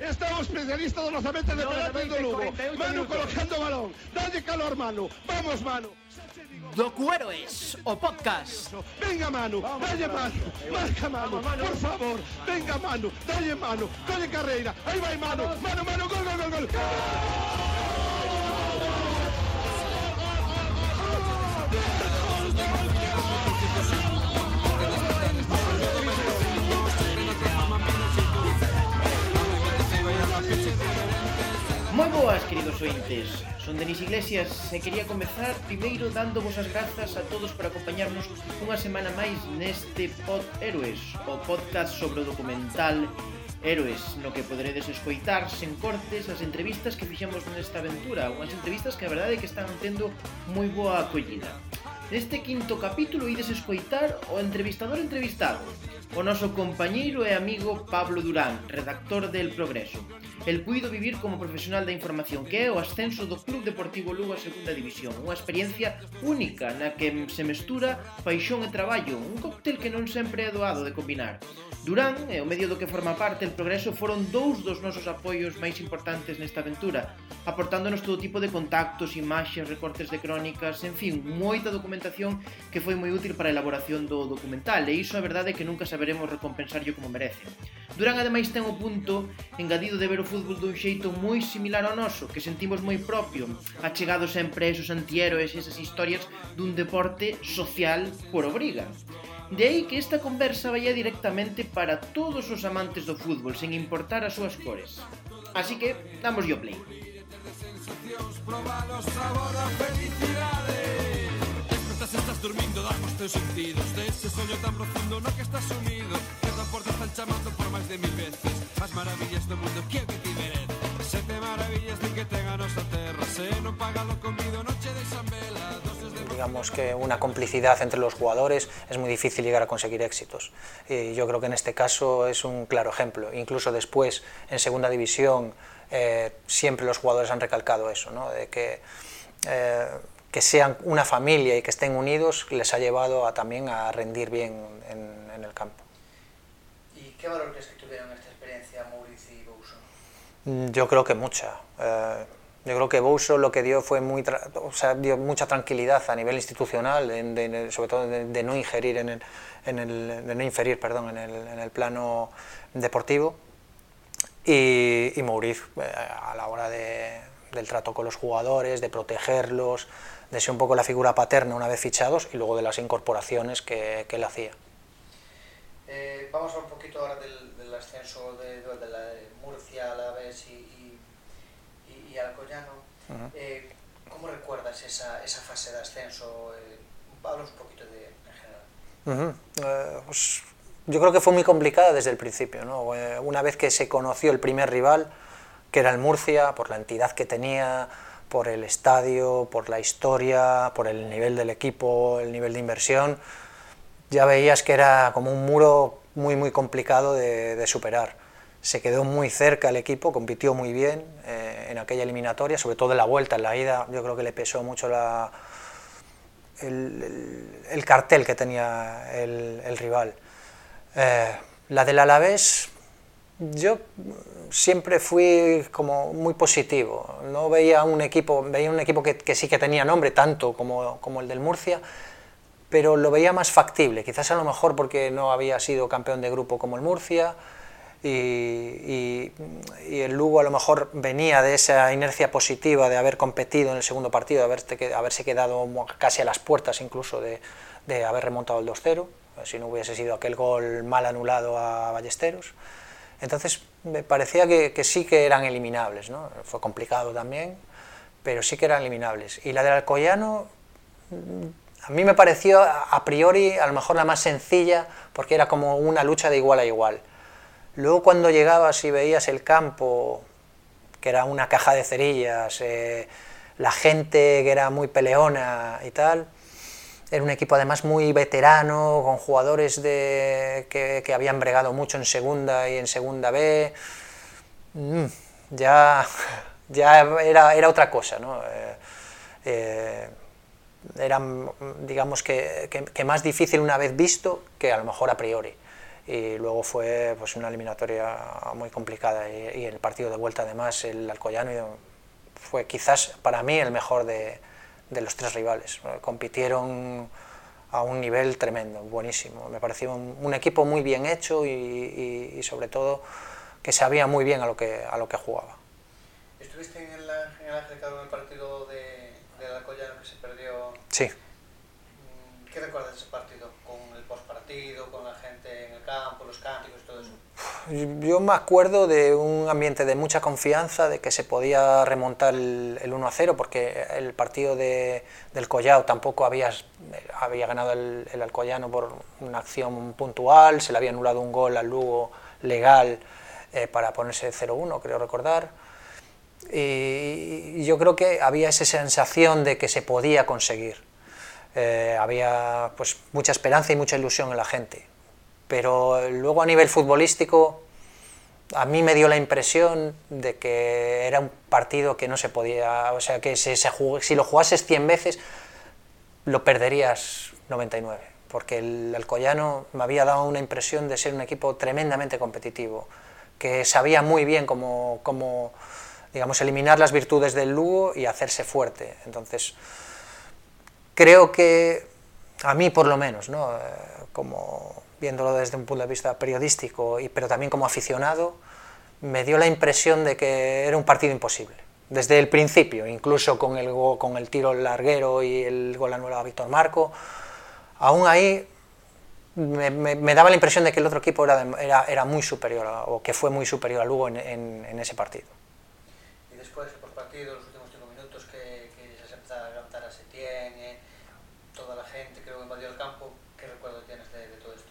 Estamos especialistas do lanzamento de penalti do Lugo. Manu colocando balón. Dalle calor, Manu. Vamos, Manu. Docuhéroes, o podcast. Venga, Manu. Dalle Manu. Marca, Manu. Por favor. Venga, Manu. Dalle Manu. Colle carreira. Aí vai, Manu. Manu, Manu. Gol, gol, gol, gol. Moi Boas, queridos ointes. Son Denis Iglesias e quería comezar primeiro dándovos as grazas a todos por acompañarnos unha semana máis neste Pod Héroes, o podcast sobre o documental Héroes, no que poderedes escoitar sen cortes as entrevistas que fixemos nesta aventura, unhas entrevistas que a verdade é que están tendo moi boa acollida. Neste quinto capítulo ides escoitar o entrevistador entrevistado, o noso compañeiro e amigo Pablo Durán, redactor del Progreso. El puido vivir como profesional da información que é o ascenso do Club Deportivo Lugo a Segunda División, unha experiencia única na que se mestura paixón e traballo, un cóctel que non sempre é doado de combinar. Durán e o medio do que forma parte el Progreso foron dous dos nosos apoios máis importantes nesta aventura, aportándonos todo tipo de contactos, imaxes, recortes de crónicas, en fin, moita documentación que foi moi útil para a elaboración do documental, e iso a verdade que nunca se saberemos recompensarlo como merece. Durán ademais ten o punto engadido de ver o fútbol dun xeito moi similar ao noso, que sentimos moi propio, achegado sempre a esos antihéroes e esas historias dun deporte social por obriga. De aí que esta conversa vaya directamente para todos os amantes do fútbol, sen importar as súas cores. Así que, damos yo play. Proba los sabor a felicidades. Despertas estás no a terra Se non paga lo comido, noche de San Vela digamos que una complicidad entre los jugadores es muy difícil llegar a conseguir éxitos. Y yo creo que en este caso es un claro ejemplo. Incluso después, en segunda división, eh, siempre los jugadores han recalcado eso, ¿no? de que, eh, que sean una familia y que estén unidos les ha llevado a, también a rendir bien en, en el campo. ¿Y qué valor crees que tuvieron esta experiencia Mauricio y Bouso? Mm, Yo creo que mucha. Eh, yo creo que Bouso lo que dio fue muy, tra- o sea, dio mucha tranquilidad a nivel institucional, en- de- de- sobre todo de, de no ingerir en el, en el- de no inferir, perdón, en el, en el plano deportivo. Y, y eh, a la hora de- del trato con los jugadores, de protegerlos, de ser un poco la figura paterna una vez fichados y luego de las incorporaciones que, que él hacía. Eh, vamos a hablar un poquito ahora del, del ascenso de, de la de Murcia, Alavés y, y, y, y Alcoyano. Ujú. Eh, ¿Cómo recuerdas esa, esa fase de ascenso? Eh, háblanos un poquito de, en general. Ujú. Eh, pues, yo creo que fue muy complicada desde el principio. ¿no? Eh, Una vez que se conoció el primer rival, que era el Murcia, por la entidad que tenía, por el estadio, por la historia, por el nivel del equipo, el nivel de inversión, ya veías que era como un muro muy, muy complicado de, de superar. Se quedó muy cerca el equipo, compitió muy bien eh, en aquella eliminatoria, sobre todo en la vuelta, en la ida, yo creo que le pesó mucho la, el, el- el cartel que tenía el, el rival. Eh, la del Alavés, yo siempre fui como muy positivo. No veía un equipo, veía un equipo que, que sí que tenía nombre, tanto como, como el del Murcia, pero lo veía más factible. Quizás a lo mejor porque no había sido campeón de grupo como el Murcia. Y, y- y el Lugo a lo mejor venía de esa inercia positiva de haber competido en el segundo partido, de haberte que- haberse quedado casi a las puertas incluso de, de haber remontado el 2-0, si no hubiese sido aquel gol mal anulado a Ballesteros. Entonces me parecía que, sí que eran eliminables, ¿no? fue complicado también, pero sí que eran eliminables. Y la del Alcoyano, a mí me pareció a a priori a lo mejor la más sencilla porque era como una lucha de igual a igual. Luego cuando llegabas y veías el campo, que era una caja de cerillas, eh, la gente que era muy peleona y tal, era un equipo además muy veterano, con jugadores de, que, que habían bregado mucho en segunda y en segunda B. Mm, ya ya era, era otra cosa, ¿no? Eh, eh, era, digamos, que, que- que más difícil una vez visto que a lo mejor a priori. y luego fue pues una eliminatoria muy complicada y, el partido de vuelta además el Alcoyano fue quizás para mí el mejor de, de los tres rivales. Compitieron a un nivel tremendo, buenísimo. Me pareció un, equipo muy bien hecho y, sobre todo que sabía muy bien a lo que, a lo que jugaba. ¿Estuviste en el, en el en el partido de, de Alcoyano que se perdió? Sí. Mm, ¿Qué recuerdas de ese partido? ¿Con el postpartido, con la gente en el campo, los cánticos, todo eso? Yo me acuerdo de un ambiente de mucha confianza, de que se podía remontar el, 1 a 0, porque el partido de, del Collao tampoco había, había ganado el, el, Alcoyano por una acción puntual, se le había anulado un gol al Lugo legal eh, para ponerse 0-1, creo recordar. Y, yo creo que había esa sensación de que se podía conseguir. Eh, había pues, mucha esperanza y mucha ilusión en la gente pero luego a nivel futbolístico a mí me dio la impresión de que era un partido que no se podía, o sea, que si, si lo jugases 100 veces lo perderías 99, porque el Alcoyano me había dado una impresión de ser un equipo tremendamente competitivo, que sabía muy bien cómo, cómo digamos, eliminar las virtudes del Lugo y hacerse fuerte. Entonces, creo que a mí por lo menos, ¿no? Eh, como viéndolo desde un punto de vista periodístico, y, pero también como aficionado, me dio la impresión de que era un partido imposible. Desde el principio, incluso con el, con el tiro larguero y el gol anulado a Víctor Marco, aún ahí me, daba la impresión de que el otro equipo era, era, muy superior, o que fue muy superior a Lugo en, ese partido. Y después, por partido, los últimos cinco minutos, que, que se empezaba a levantar a Setién, eh, toda la gente que luego invadió el campo, ¿qué recuerdo tienes de, de todo esto?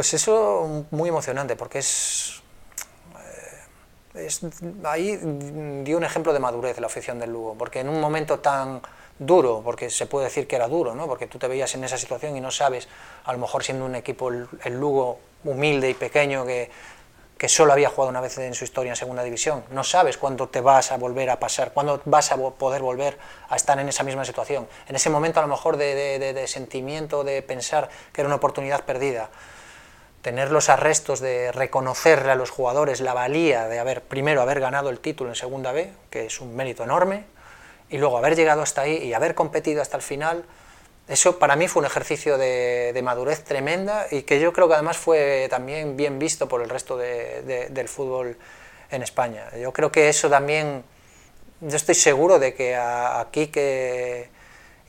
Pues eso muy emocionante, porque es, eh, ahí dio un ejemplo de madurez la afición del Lugo, porque en un momento tan duro, porque se puede decir que era duro, ¿no? porque tú te veías en esa situación y no sabes, a lo mejor siendo un equipo el, Lugo humilde y pequeño que, que solo había jugado una vez en su historia en segunda división, no sabes cuándo te vas a volver a pasar, cuándo vas a poder volver a estar en esa misma situación. En ese momento a lo mejor de sentimiento, de pensar que era una oportunidad perdida, tener los arrestos de reconocerle a los jugadores la valía de haber, primero, haber ganado el título en Segunda B, que es un mérito enorme, y luego haber llegado hasta ahí y haber competido hasta el final, eso para mí fue un ejercicio de, madurez tremenda y que yo creo que además fue también bien visto por el resto del fútbol en España. Yo creo que eso también, yo estoy seguro de que a, a Quique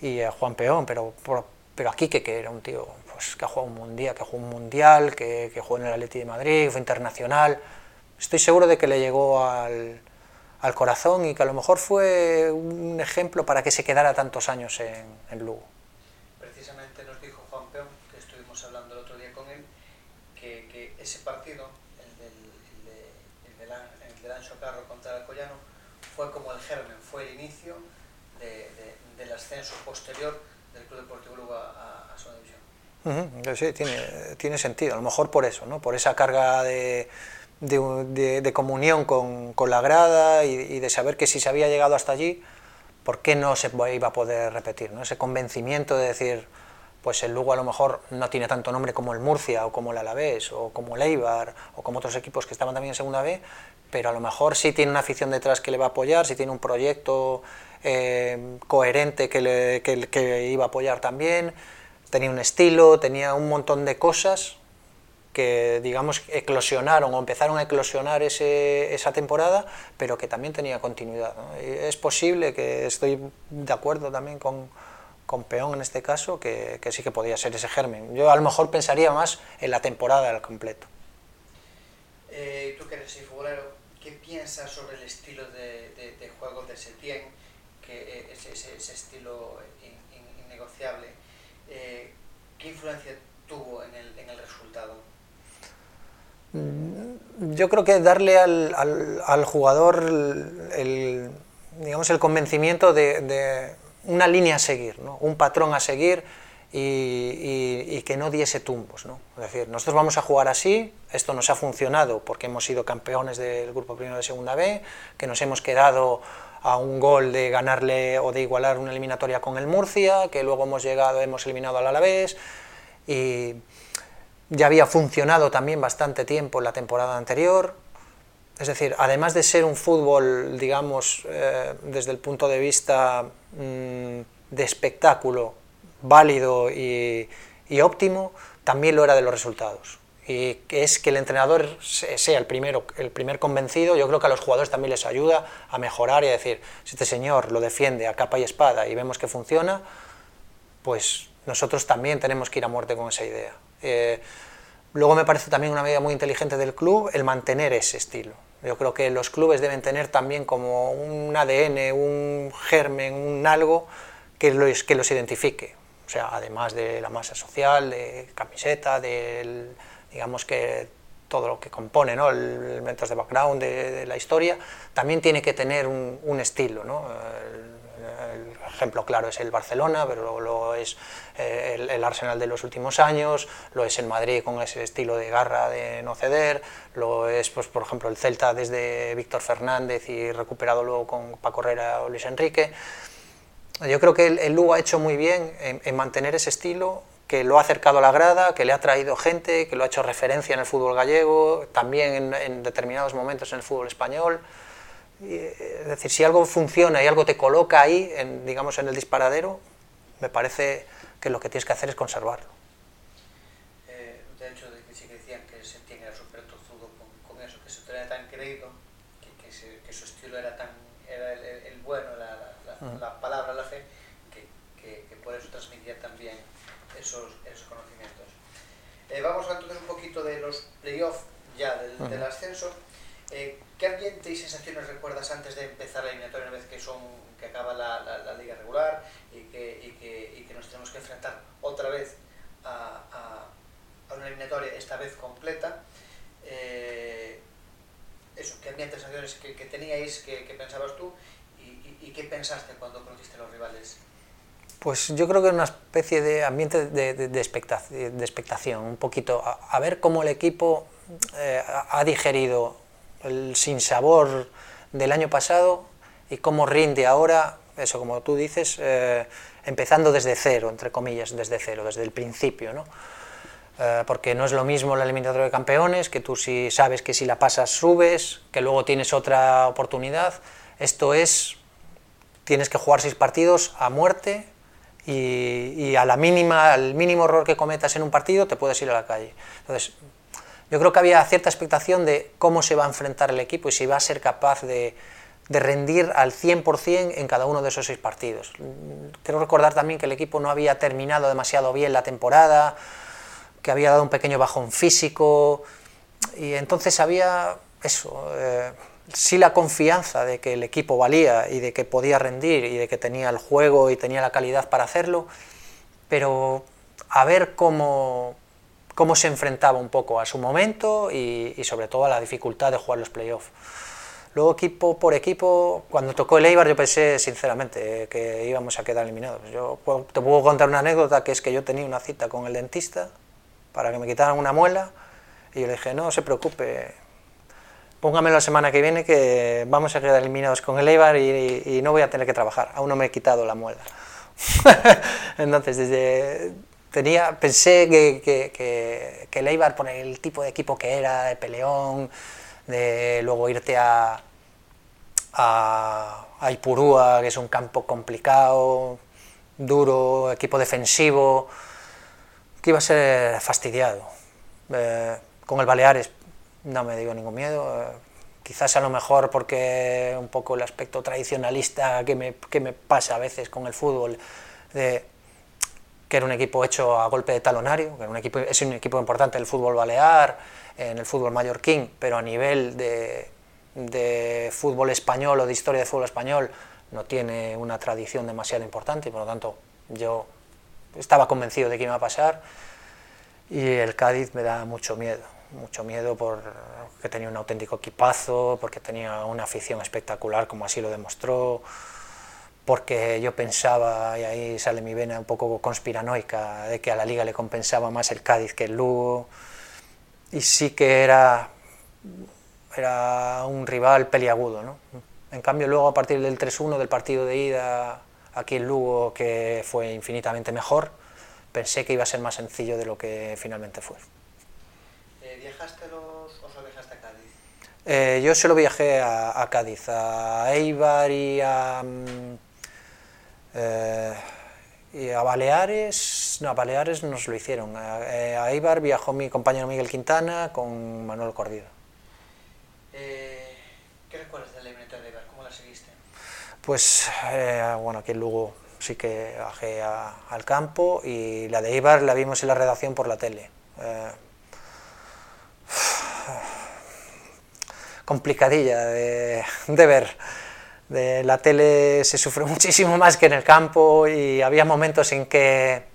y a Juan Peón, pero, pero a Quique, que era un tío pues, que ha jugado un mundial, que jugó un mundial, que, que jugó en el Atleti de Madrid, fue internacional. Estoy seguro de que le llegó al, al, corazón y que a lo mejor fue un ejemplo para que se quedara tantos años en, en Lugo. Precisamente nos dijo Juan Peón, que estuvimos hablando el otro día con él, que, que ese partido, el del, el de, el el Carro contra el Collano, fue como el germen, fue el inicio de, del ascenso posterior del Club Deportivo Lugo a, a, su división. Sí, tiene, sentido, a lo mejor por eso, ¿no? por esa carga de, de, comunión con, con, la grada y, de saber que si se había llegado hasta allí, ¿por qué no se iba a poder repetir? ¿no? Ese convencimiento de decir, pues el Lugo a lo mejor no tiene tanto nombre como el Murcia o como el Alavés o como el Eibar o como otros equipos que estaban también en Segunda B, pero a lo mejor sí tiene una afición detrás que le va a apoyar, sí tiene un proyecto eh, coherente que, le, que, que iba a apoyar también tenía un estilo, tenía un montón de cosas que, digamos, eclosionaron o empezaron a eclosionar ese, esa temporada, pero que también tenía continuidad. es posible que estoy de acuerdo también con, con Peón en este caso, que, sí que podía ser ese germen. Yo a lo mejor pensaría más en la temporada al completo. Eh, tú que eres futbolero, ¿qué piensas sobre el estilo de, juego de Setién, que es ese, ese estilo in, innegociable? Eh, ¿qué influencia tuvo en el, en el, resultado? Mm, yo creo que darle al, al, al jugador el, digamos, el convencimiento de, de, una línea a seguir, ¿no? un patrón a seguir y, y, y, que no diese tumbos. ¿no? Es decir, nosotros vamos a jugar así, esto nos ha funcionado porque hemos sido campeones del grupo primero de segunda B, que nos hemos quedado a un gol de ganarle o de igualar una eliminatoria con el Murcia, que luego hemos llegado, hemos eliminado al Alavés y ya había funcionado también bastante tiempo en la temporada anterior. Es decir, además de ser un fútbol, digamos, eh, desde el punto de vista mm, de espectáculo, válido y, y óptimo, también lo era de los resultados y es que el entrenador sea el primero, el primer convencido, yo creo que a los jugadores también les ayuda a mejorar y a decir, si este señor lo defiende a capa y espada y vemos que funciona, pues nosotros también tenemos que ir a muerte con esa idea. Eh, luego me parece también una medida muy inteligente del club el mantener ese estilo. Yo creo que los clubes deben tener también como un ADN, un germen, un algo que los, que los identifique. O sea, además de la masa social, de camiseta, del digamos que todo lo que compone, ¿no? el, elementos de background de, la historia, también tiene que tener un, estilo. ¿no? El, ejemplo claro es el Barcelona, pero lo, es eh, el, Arsenal de los últimos años, lo es el Madrid con ese estilo de garra de no ceder, lo es, pues, por ejemplo, el Celta desde Víctor Fernández y recuperado luego con Paco Herrera o Luis Enrique. Yo creo que el, Lugo ha hecho muy bien en mantener ese estilo que lo ha acercado a la grada, que le ha traído gente, que lo ha hecho referencia en el fútbol gallego, también en, determinados momentos en el fútbol español. es decir, si algo funciona y algo te coloca ahí, en, digamos, en el disparadero, me parece que lo que tienes que hacer es conservarlo. Eh, de hecho, de que sí que decían que se tiene súper tozudo con, con, eso, que se tenía tan creído, que, que, se, que, su estilo era tan era el, el, bueno, la, la, la, palabra, la fe, que, que por eso transmitía también esos, esos conocimientos. Eh, vamos a entonces un poquito de los playoffs ya del, uh -huh. del ascenso. Eh, ¿Qué ambiente y sensaciones recuerdas antes de empezar la eliminatoria una vez que, son, que acaba la, la, la liga regular y que, y, que, y que, nos tenemos que enfrentar otra vez a, a, a una eliminatoria, esta vez completa? Eh, eso, ¿qué ambiente y sensaciones que, que teníais, que, que pensabas tú y, y, y qué pensaste cuando conociste a los rivales? Pues yo creo que una especie de ambiente de, expectación, un poquito, a, a, ver cómo el equipo eh, ha digerido el sinsabor del año pasado y cómo rinde ahora, eso como tú dices, eh, empezando desde cero, entre comillas, desde cero, desde el principio, ¿no? Eh, porque no es lo mismo la eliminatoria de campeones, que tú si sabes que si la pasas subes, que luego tienes otra oportunidad, esto es, tienes que jugar seis partidos a muerte, y, y, a la mínima, al mínimo error que cometas en un partido te puedes ir a la calle. Entonces, yo creo que había cierta expectación de cómo se va a enfrentar el equipo y si va a ser capaz de, de rendir al 100% en cada uno de esos seis partidos. Quiero recordar también que el equipo no había terminado demasiado bien la temporada, que había dado un pequeño bajón físico y entonces había eso, eh, sí la confianza de que el equipo valía y de que podía rendir y de que tenía el juego y tenía la calidad para hacerlo, pero a ver cómo, cómo se enfrentaba un poco a su momento y, y sobre todo a la dificultad de jugar los playoffs. Luego, equipo por equipo, cuando tocó el Eibar, yo pensé sinceramente que íbamos a quedar eliminados. Yo te puedo contar una anécdota que es que yo tenía una cita con el dentista para que me quitaran una muela y yo le dije, no se preocupe, póngamelo la semana que viene que vamos a quedar eliminados con el Eibar y, no voy a tener que trabajar, aún no me he quitado la muela. Entonces, desde, tenía, pensé que, el Eibar, por el tipo de equipo que era, de peleón, de luego irte a, a, a Ipurúa, que es un campo complicado, duro, equipo defensivo, que iba a ser fastidiado. Eh, con el Baleares no me digo ningún miedo. Quizás a lo mejor porque un poco el aspecto tradicionalista que me, que me pasa a veces con el fútbol, de, que era un equipo hecho a golpe de talonario, que era un equipo, es un equipo importante en el fútbol balear, en el fútbol mallorquín, pero a nivel de, de fútbol español o de historia de fútbol español no tiene una tradición demasiado importante y por lo tanto yo estaba convencido de que iba a pasar y el Cádiz me da mucho miedo mucho miedo porque tenía un auténtico equipazo, porque tenía una afición espectacular, como así lo demostró, porque yo pensaba, y ahí sale mi vena un poco conspiranoica, de que a la liga le compensaba más el Cádiz que el Lugo, y sí que era, era un rival peliagudo. ¿no? En cambio, luego a partir del 3-1 del partido de ida aquí en Lugo, que fue infinitamente mejor, pensé que iba a ser más sencillo de lo que finalmente fue. ¿Viajaste los, o solo viajaste a Cádiz? Eh, yo solo viajé a, a Cádiz, a Eibar y a, mm, eh, y a Baleares. No, a Baleares nos lo hicieron. A, eh, a Eibar viajó mi compañero Miguel Quintana con Manuel Cordido. Eh, ¿Qué recuerdas de la eliminatoria de Eibar? ¿Cómo la seguiste? Pues eh, bueno, aquí en Lugo sí que bajé al campo y la de Eibar la vimos en la redacción por la tele. Eh, complicadilla de, de ver. De la tele se sufre muchísimo más que en el campo y había momentos en que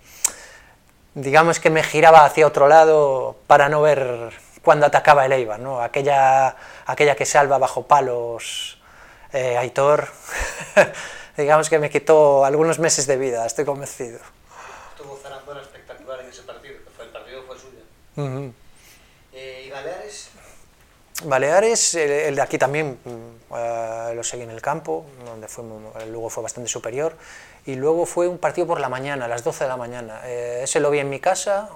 digamos que me giraba hacia otro lado para no ver cuando atacaba el Eibar, ¿no? aquella, aquella que salva bajo palos eh, Aitor, digamos que me quitó algunos meses de vida, estoy convencido. Zarandola espectacular en ese partido, que fue el partido fue suyo. Baleares, el, de aquí también mm, eh, lo seguí en el campo, donde fuimos, luego fue bastante superior, y luego fue un partido por la mañana, a las 12 de la mañana. Eh, ese lo vi en mi casa,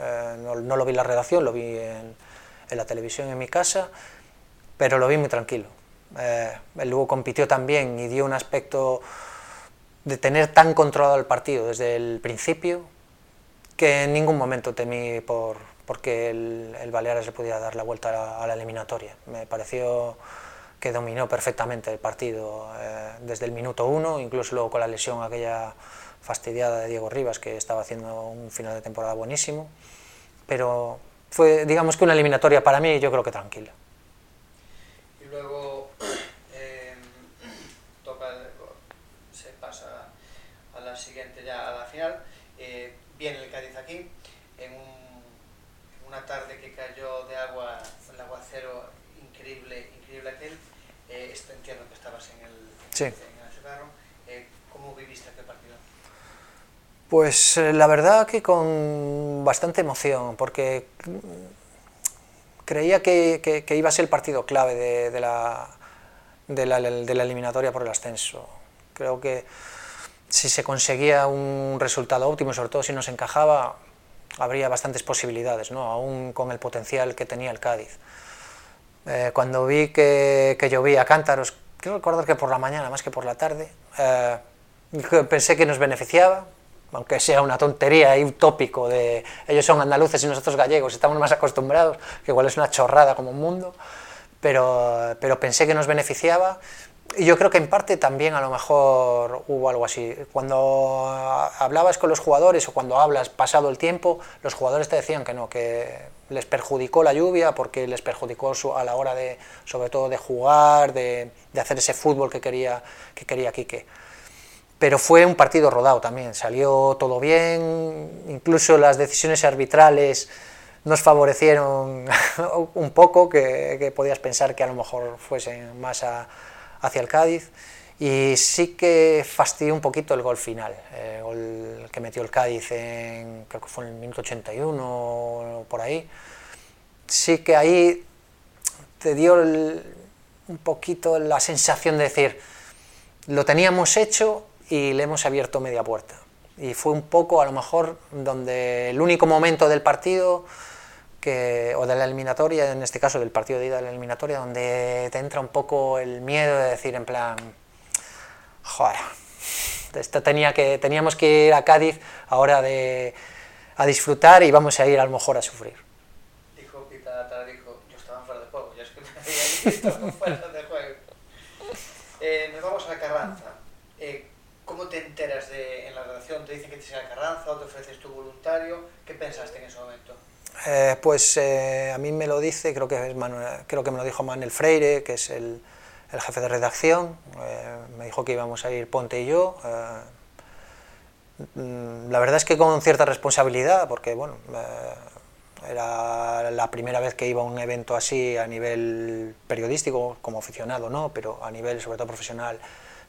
eh, no, lo vi en la redacción, lo vi en, la televisión en mi casa, pero lo vi muy tranquilo. Eh, el Lugo compitió también y dio un aspecto de tener tan controlado el partido desde el principio que en ningún momento temí por porque el, el Baleares le pudiera dar la vuelta a la, a la eliminatoria. Me pareció que dominó perfectamente el partido eh, desde el minuto uno, incluso luego con la lesión aquella fastidiada de Diego Rivas, que estaba haciendo un final de temporada buenísimo. Pero fue, digamos que una eliminatoria para mí, yo creo que tranquila. Y luego eh, toca, el- se pasa a la siguiente ya, a la final. Eh, viene el Cádiz aquí, en, un- en una tarde que cayó de agua, el aguacero increíble, increíble aquel. Eh, esto entiendo que estabas en el, Sí. Eh, ¿Cómo viviste aquel partido? Pues eh, la verdad que con bastante emoción, porque mm, creía que, que- que iba a ser el partido clave de, de la, de, la, de la eliminatoria por el ascenso. Creo que si se conseguía un resultado óptimo, sobre todo si nos encajaba, habría bastantes posibilidades, ¿no? aún con el potencial que tenía el Cádiz. Eh, cuando vi que, que llovía cántaros, quiero recordar que por la mañana más que por la tarde, eh, pensé que nos beneficiaba, aunque sea una tontería y un tópico de ellos son andaluces y nosotros gallegos, estamos más acostumbrados, que igual es una chorrada como un mundo, pero, pero pensé que nos beneficiaba y yo creo que en parte también a lo mejor hubo algo así. Cuando hablabas con los jugadores o cuando hablas pasado el tiempo, los jugadores te decían que no, que les perjudicó la lluvia porque les perjudicó a la hora de, sobre todo, de jugar, de, de hacer ese fútbol que quería, que quería Quique. Pero fue un partido rodado también, salió todo bien, incluso las decisiones arbitrales nos favorecieron un poco, que, que podías pensar que a lo mejor fuesen más hacia el Cádiz. Y sí que fastidió un poquito el gol final, eh, el gol que metió el Cádiz en, creo que fue en el minuto 81 o por ahí. Sí que ahí te dio el- un poquito la sensación de decir, lo teníamos hecho y le hemos abierto media puerta. Y fue un poco, a lo mejor, donde el único momento del partido, que, o de la eliminatoria, en este caso del partido de ida de la eliminatoria, donde te entra un poco el miedo de decir en plan, joder, esto tenía que, teníamos que ir a Cádiz ahora de, a disfrutar y vamos a ir a lo mejor a sufrir. Dijo Pita Tara, dijo, yo estaba fuera de juego, yo es que Eh, nos vamos a Carranza. Eh, ¿Cómo te enteras de, en la redacción? ¿Te dicen que te sea Carranza o te ofreces tu voluntario? ¿Qué pensaste en ese momento? Eh, pues a mí me lo dice, creo que, es Manuel- creo que me lo dijo Manuel Freire, que es el, el jefe de redacción. me dijo que íbamos a ir Ponte y yo. mm, la verdad es que con cierta responsabilidad, porque bueno, era la primera vez que iba a un evento así a nivel periodístico, como aficionado, no, pero a nivel sobre todo profesional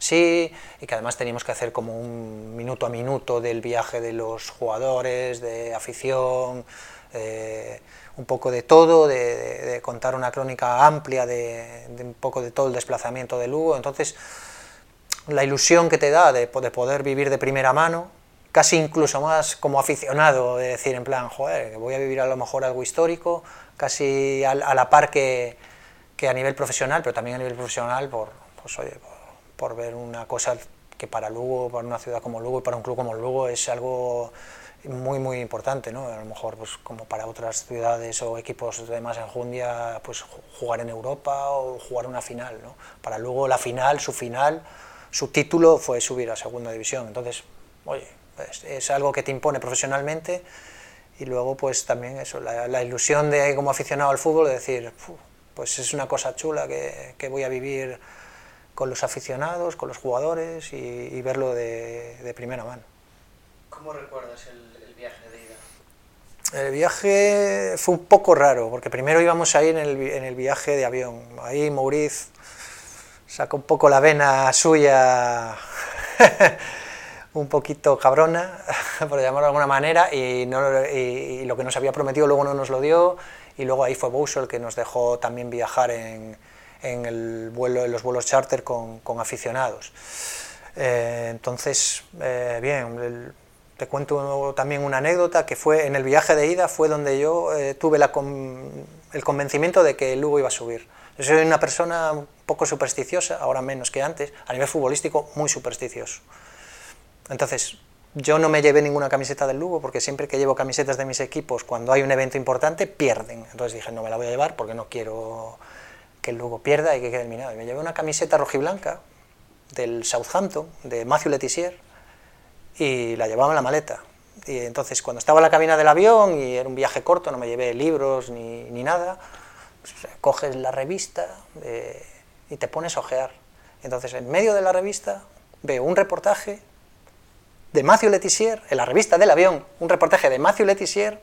sí, y que además teníamos que hacer como un minuto a minuto del viaje de los jugadores, de afición, eh, un poco de todo, de, contar una crónica amplia de, un poco de todo el desplazamiento de Lugo. Entonces, la ilusión que te da de poder vivir de primera mano, casi incluso más como aficionado, de decir en plan, joder, voy a vivir a lo mejor algo histórico, casi a, la par que, que, a nivel profesional, pero también a nivel profesional por, pues, oye, por, por ver una cosa que para Lugo, para una ciudad como Lugo y para un club como Lugo es algo muy muy importante, ¿no? A lo mejor pues como para otras ciudades o equipos de más enjundia, pues jugar en Europa o jugar una final, ¿no? Para luego la final, su final, su título fue subir a segunda división. Entonces, oye, es algo que te impone profesionalmente y luego pues también eso, la, ilusión de como aficionado al fútbol de decir, pues es una cosa chula que, que, voy a vivir con los aficionados, con los jugadores y, verlo de, de primera mano. ¿Cómo recuerdas el, el viaje fue un poco raro, porque primero íbamos ahí en el, en el viaje de avión. Ahí Mauriz sacó un poco la vena suya, un poquito cabrona, por llamarlo de alguna manera, y, no, lo que nos había prometido luego no nos lo dio, y luego ahí fue Bouso el que nos dejó también viajar en, el vuelo, en los vuelos charter con, aficionados. Eh, entonces, eh, bien, el, te cuento también una anécdota que fue en el viaje de ida, fue donde yo eh, tuve el convencimiento de que Lugo iba a subir. Yo soy una persona poco supersticiosa, ahora menos que antes, a nivel futbolístico muy supersticioso. Entonces, yo no me llevé ninguna camiseta del Lugo porque siempre que llevo camisetas de mis equipos, cuando hay un evento importante, pierden. Entonces dije, no me la voy a llevar porque no quiero que el Lugo pierda y que quede eliminado. Y me llevé una camiseta rojiblanca del Southampton, de Matthew Letizier, y la llevaba en la maleta. Y entonces cuando estaba en la cabina del avión y era un viaje corto, no me llevé libros ni, ni nada, pues, coges la revista eh, y te pones a ojear. Entonces en medio de la revista veo un reportaje de Matthew Letizier, en la revista del avión, un reportaje de Matthew Letizier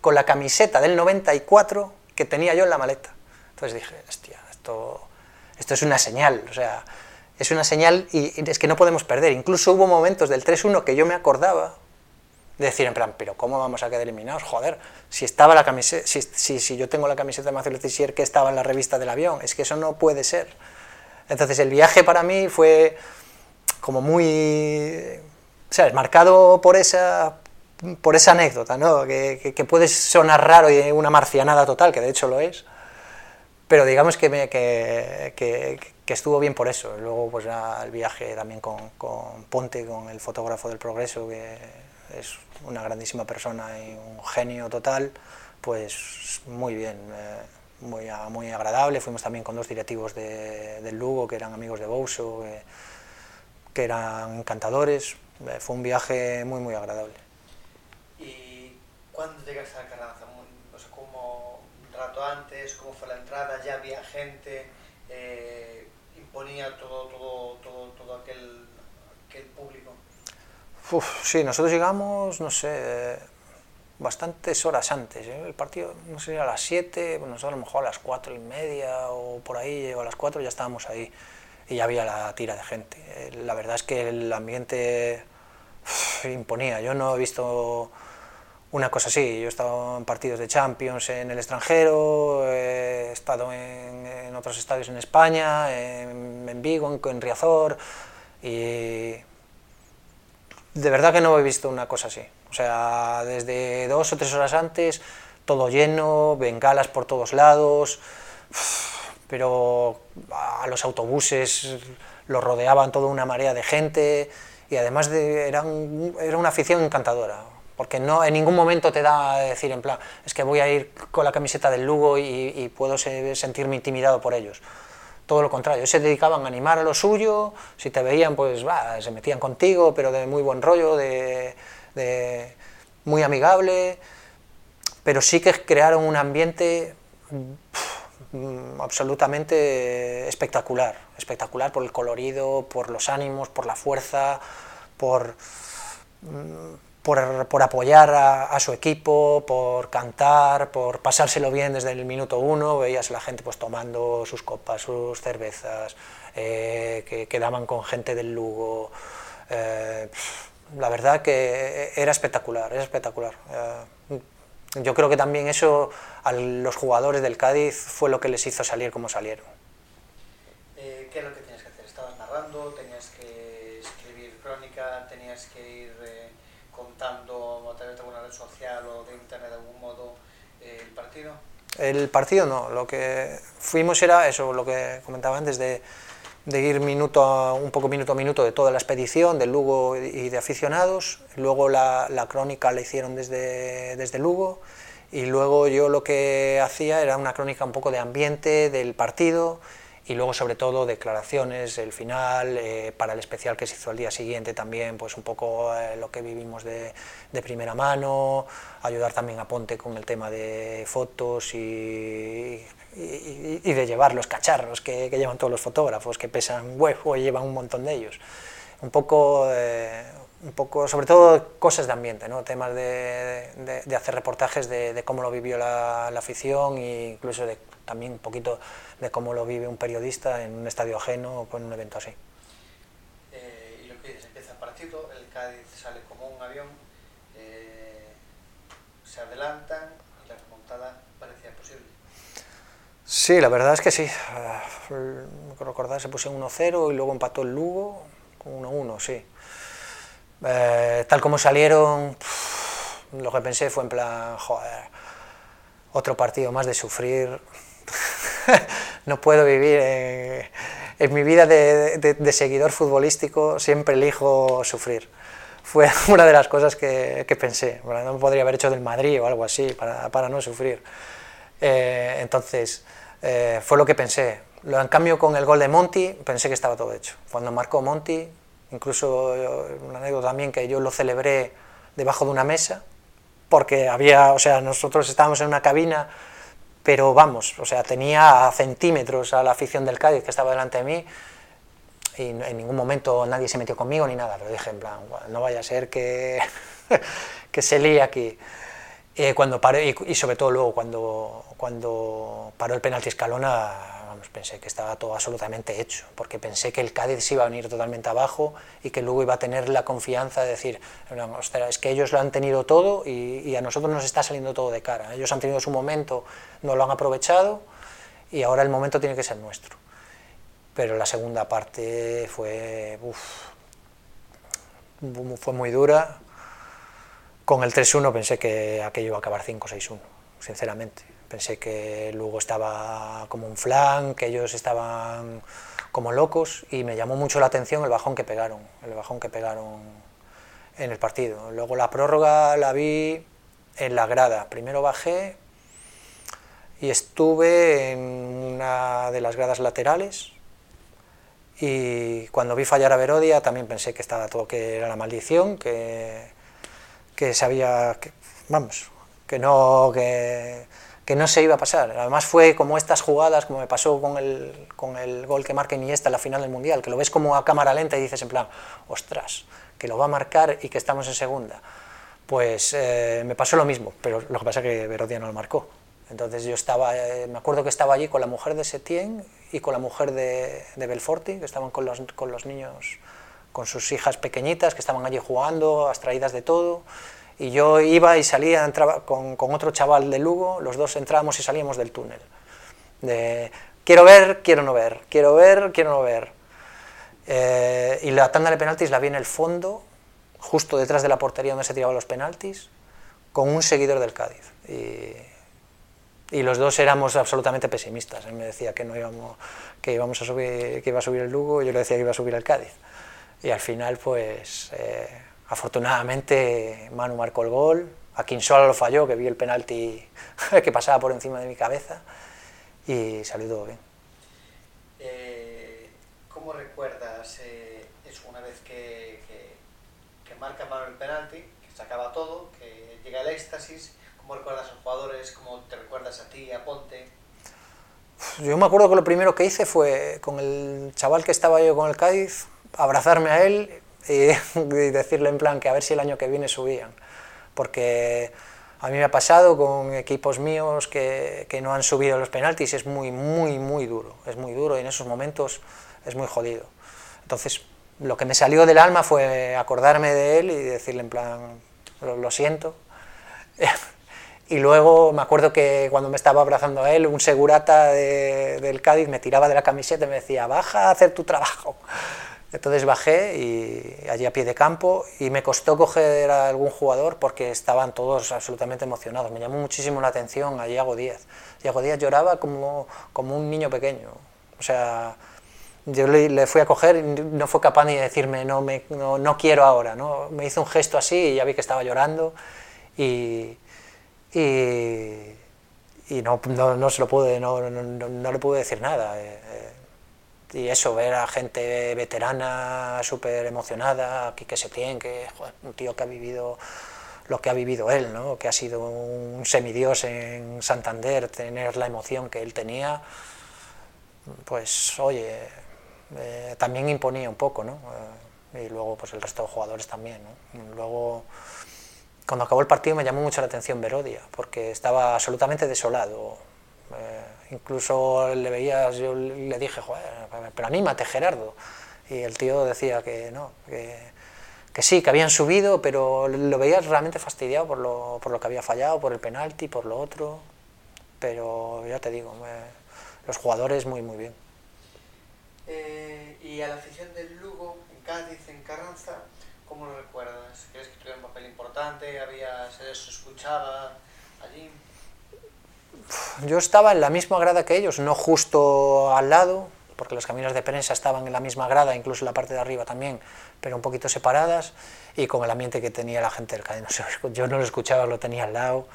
con la camiseta del 94 que tenía yo en la maleta. Entonces dije, hostia, esto, esto es una señal, o sea, es una señal y, es que no podemos perder. Incluso hubo momentos del 3-1 que yo me acordaba de decir en plan, pero ¿cómo vamos a quedar eliminados? Joder, si estaba la camiseta, si, si, yo tengo la camiseta de Marcelo Tissier que estaba en la revista del avión, es que eso no puede ser. Entonces el viaje para mí fue como muy, ¿sabes? Marcado por esa, por esa anécdota, ¿no? Que, que, puede sonar raro y una marcianada total, que de hecho lo es, pero digamos que, me, que, que estuvo bien por eso. Luego pues el viaje también con, con, Ponte, con el fotógrafo del progreso, que es una grandísima persona y un genio total, pues muy bien, eh, muy, muy agradable. Fuimos también con dos directivos de, del Lugo, que eran amigos de Bouso, que eran encantadores. Fue un viaje muy, muy agradable. ¿Y cuándo llegaste a Carranza? No sé, ¿cómo, un rato antes? ¿Cómo fue la entrada? ¿Ya había gente? Eh, ponía todo, todo, todo, todo aquel, aquel público? Uf, sí, nosotros llegamos, no sé, bastantes horas antes. ¿eh? El partido, no sé, a las 7, bueno, nosotros a lo mejor a las 4 y media o por ahí, o a las 4 ya estábamos ahí y ya había la tira de gente. Eh, la verdad es que el ambiente imponía. Yo no he visto una cosa así. Yo he estado en partidos de Champions en el extranjero, he estado en, en otros estadios en España, en, en Vigo, en, en, Riazor, y de verdad que no he visto una cosa así. O sea, desde dos o tres horas antes, todo lleno, bengalas por todos lados, pero a los autobuses los rodeaban toda una marea de gente y además de, eran, era una afición encantadora porque no en ningún momento te da a decir en plan, es que voy a ir con la camiseta del Lugo y, puedo sentirme intimidado por ellos. Todo lo contrario, se dedicaban a animar a lo suyo, si te veían, pues se metían contigo, pero de muy buen rollo, de, muy amigable, pero sí que crearon un ambiente absolutamente espectacular, espectacular por el colorido, por los ánimos, por la fuerza, por por, por apoyar a, a, su equipo, por cantar, por pasárselo bien desde el minuto uno, veías a la gente pues tomando sus copas, sus cervezas, eh, que quedaban con gente del Lugo, eh, la verdad que era espectacular, era espectacular. Eh, yo creo que también eso a los jugadores del Cádiz fue lo que les hizo salir como salieron. ¿Qué es lo que tienes que hacer? estabas narrando, tenías que escribir crónica, tenías que ir eh, contando a través de alguna red social o de internet de algún modo eh, el partido. El partido no, lo que fuimos era eso, lo que comentaba antes, de, de ir minuto a, un poco minuto a minuto de toda la expedición, del Lugo y de aficionados, luego la, la crónica la hicieron desde, desde Lugo, y luego yo lo que hacía era una crónica un poco de ambiente, del partido, y luego sobre todo declaraciones, el final, eh, para el especial que se hizo al día siguiente también, pues un poco eh, lo que vivimos de, de, primera mano, ayudar también a Ponte con el tema de fotos y, y, y de llevar los cacharros que, llevan todos los fotógrafos, que pesan huevo y llevan un montón de ellos. Un poco, eh, un poco sobre todo cosas de ambiente, ¿no? temas de, de, hacer reportajes de, cómo lo vivió la, afición e incluso de también un poquito de cómo lo vive un periodista en un estadio ajeno o con un evento así. Eh, y lo que dices, empieza el partido, el Cádiz sale como un avión, eh, se adelantan y la remontada parecía posible. Sí, la verdad es que sí. Uh, recordar, se puso 1-0 y luego empató el Lugo con 1-1, sí. Eh, tal como salieron, lo que pensé fue en plan, joder, otro partido más de sufrir, no puedo vivir. En, en mi vida de, de, de, seguidor futbolístico siempre elijo sufrir. Fue una de las cosas que, que pensé. Bueno, no me podría haber hecho del Madrid o algo así para, para no sufrir. Eh, entonces, eh, fue lo que pensé. En cambio, con el gol de Monti, pensé que estaba todo hecho. Cuando marcó Monti, incluso una anécdota también que yo lo celebré debajo de una mesa, porque había, o sea, nosotros estábamos en una cabina pero vamos, o sea, tenía a centímetros a la afición del Cádiz que estaba delante de mí y en ningún momento nadie se metió conmigo ni nada, pero dije en plan, no vaya a ser que, que se líe aquí. Eh, cuando paró, y, y, sobre todo luego cuando, cuando paró el penalti Escalona, vamos, pensé que estaba todo absolutamente hecho, porque pensé que el Cádiz iba a venir totalmente abajo y que luego iba a tener la confianza de decir, es que ellos lo han tenido todo y, y, a nosotros nos está saliendo todo de cara. Ellos han tenido su momento, no lo han aprovechado y ahora el momento tiene que ser nuestro. Pero la segunda parte fue, uf, fue muy dura. Con el 3-1 pensé que aquello iba a acabar 5-6-1, sinceramente pensé que luego estaba como un flan, que ellos estaban como locos y me llamó mucho la atención el bajón que pegaron, el bajón que pegaron en el partido. Luego la prórroga la vi en la grada. Primero bajé y estuve en una de las gradas laterales y cuando vi fallar a Verodia también pensé que estaba todo que era la maldición, que, que sabía que vamos, que no que que no se iba a pasar. Además fue como estas jugadas, como me pasó con el, con el gol que marca Iniesta en la final del Mundial, que lo ves como a cámara lenta y dices en plan, ostras, que lo va a marcar y que estamos en segunda. Pues eh, me pasó lo mismo, pero lo que pasa es que Verodia no lo marcó. Entonces yo estaba, eh, me acuerdo que estaba allí con la mujer de Setién y con la mujer de, de Belforti, que estaban con los, con los niños, con sus hijas pequeñitas, que estaban allí jugando, abstraídas de todo y yo iba y salía, entraba con, otro chaval de Lugo, los dos entrábamos y salíamos del túnel. Quiero ver, quiero no ver, quiero ver, quiero no ver. Eh, y la tanda de penaltis la vi en el fondo, justo detrás de la portería donde se tiraban los penaltis, con un seguidor del Cádiz. Y, y los dos éramos absolutamente pesimistas. Él me decía que no íbamos, que íbamos a subir, que iba a subir el Lugo, y yo le decía que iba a subir el Cádiz. Y al final, pues. Eh, Afortunadamente Manu marcó el gol, a quien solo lo falló, que vi el penalti que pasaba por encima de mi cabeza y salió todo bien. Eh, ¿Cómo recuerdas eh, eso una vez que, que, que, marca Manu el penalti, que se acaba todo, que llega el éxtasis? ¿Cómo recuerdas a los jugadores? ¿Cómo te recuerdas a ti, a Ponte? Yo me acuerdo que lo primero que hice fue con el chaval que estaba yo con el Cádiz, abrazarme a él y, decirle en plan que a ver si el año que viene subían. Porque a mí me ha pasado con equipos míos que, que no han subido los penaltis, es muy, muy, muy duro, es muy duro y en esos momentos es muy jodido. Entonces, lo que me salió del alma fue acordarme de él y decirle en plan, lo, lo siento. y luego me acuerdo que cuando me estaba abrazando a él, un segurata del Cádiz me tiraba de la camiseta y me decía, baja a hacer tu trabajo. Entonces bajé y allí a pie de campo y me costó coger a algún jugador porque estaban todos absolutamente emocionados. Me llamó muchísimo la atención a Iago Díaz. Iago Díaz lloraba como, como un niño pequeño. O sea, yo le, fui a coger y no fue capaz ni de decirme no, me, no, no, quiero ahora. ¿no? Me hizo un gesto así y ya vi que estaba llorando y, y, y no, no, no, se lo pude, no, no, le pude decir nada. Eh, eh, y eso, ver a gente veterana, súper emocionada, aquí que se tiene, que un tío que ha vivido lo que ha vivido él, ¿no? que ha sido un semidios en Santander, tener la emoción que él tenía, pues oye, eh, también imponía un poco, ¿no? y luego pues el resto de jugadores también. ¿no? Luego cuando acabó el partido me llamó mucho la atención Verodia, porque estaba absolutamente desolado. Eh, incluso le veías, yo le dije, pero anímate Gerardo. Y el tío decía que no, que, sí, que habían subido, pero lo veías realmente fastidiado por lo, por lo que había fallado, por el penalti, por lo otro. Pero ya te digo, los jugadores muy, muy bien. Eh, y a la afición del Lugo, en Cádiz, en Carranza, ¿Cómo lo recuerdas? ¿Crees que tuvo un papel importante? ¿Había, ¿Se escuchaba allí? Yo estaba en la misma grada que ellos, no justo al lado, porque las caminas de prensa estaban en la misma grada, incluso en la parte de arriba también, pero un poquito separadas, y con el ambiente que tenía la gente del cadena. yo no lo escuchaba, lo tenía al lado.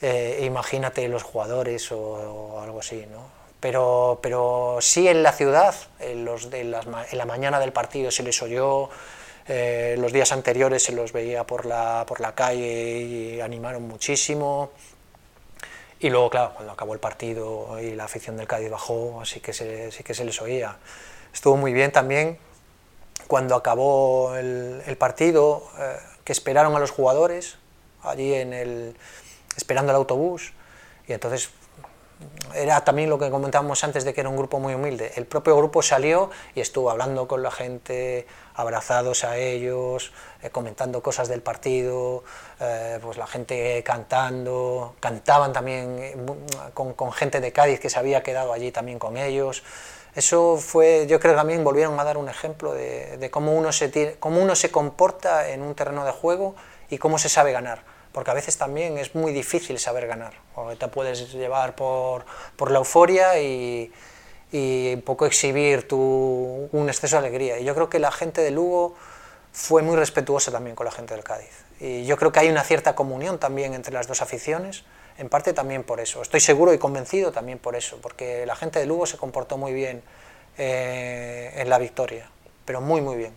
Eh, imagínate los jugadores o, algo así, ¿no? Pero, pero sí en la ciudad, en, los, de las, en la mañana del partido se les oyó, eh, los días anteriores se los veía por la, por la calle y animaron muchísimo. Y luego, claro, cuando acabó el partido y la afición del Cádiz bajó, así que se, sí que se les oía. Estuvo muy bien también cuando acabó el, partido, eh, que esperaron a los jugadores allí en el, esperando el autobús. Y entonces era también lo que comentábamos antes de que era un grupo muy humilde. El propio grupo salió y estuvo hablando con la gente, abrazados a ellos, eh, comentando cosas del partido, eh, pues la gente cantando, cantaban también eh, con, gente de Cádiz que se había quedado allí también con ellos. Eso fue, yo creo que también volvieron a dar un ejemplo de, de cómo, uno se, cómo uno se comporta en un terreno de juego y cómo se sabe ganar porque a veces también es muy difícil saber ganar, o te puedes llevar por, por la euforia y, y, un poco exhibir tu, un exceso de alegría. Y yo creo que la gente de Lugo fue muy respetuosa también con la gente del Cádiz. Y yo creo que hay una cierta comunión también entre las dos aficiones, en parte también por eso. Estoy seguro y convencido también por eso, porque la gente de Lugo se comportó muy bien eh, en la victoria, pero muy, muy bien.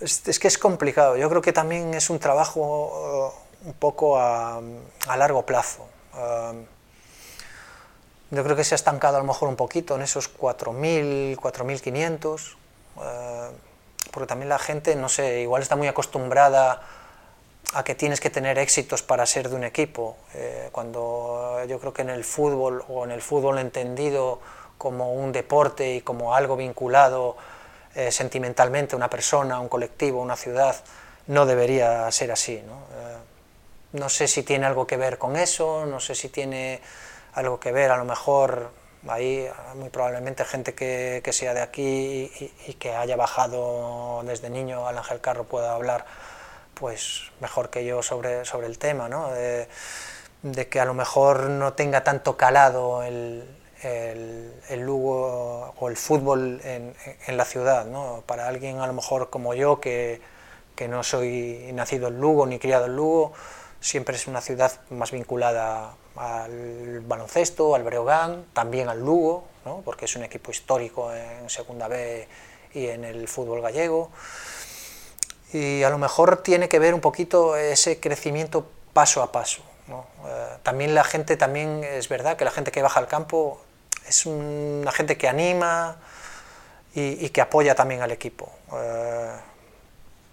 Es, que es complicado. Yo creo que también es un trabajo uh, un poco a, largo plazo. Um, yo creo que se ha estancado a lo mejor un poquito en esos 4.000, 4.500, uh, porque también la gente, no sé, igual está muy acostumbrada a que tienes que tener éxitos para ser de un equipo, eh, cuando yo creo que en el fútbol o en el fútbol entendido como un deporte y como algo vinculado eh, sentimentalmente una persona, un colectivo, una ciudad, no debería ser así. ¿no? Eh, no sé si tiene algo que ver con eso, no sé si tiene algo que ver, a lo mejor ahí muy probablemente gente que, sea de aquí y, que haya bajado desde niño al Ángel Carro pueda hablar pues mejor que yo sobre, sobre el tema, ¿no? de que a lo mejor no tenga tanto calado el, el, Lugo o el fútbol en, en, la ciudad. ¿no? Para alguien a lo mejor como yo, que, que, no soy nacido en Lugo ni criado en Lugo, siempre es una ciudad más vinculada al baloncesto, al Breogán, también al Lugo, ¿no? porque es un equipo histórico en Segunda B y en el fútbol gallego. Y a lo mejor tiene que ver un poquito ese crecimiento paso a paso. ¿no? Eh, también la gente, también es verdad que la gente que baja al campo es una gente que anima y, que apoya también al equipo. Eh,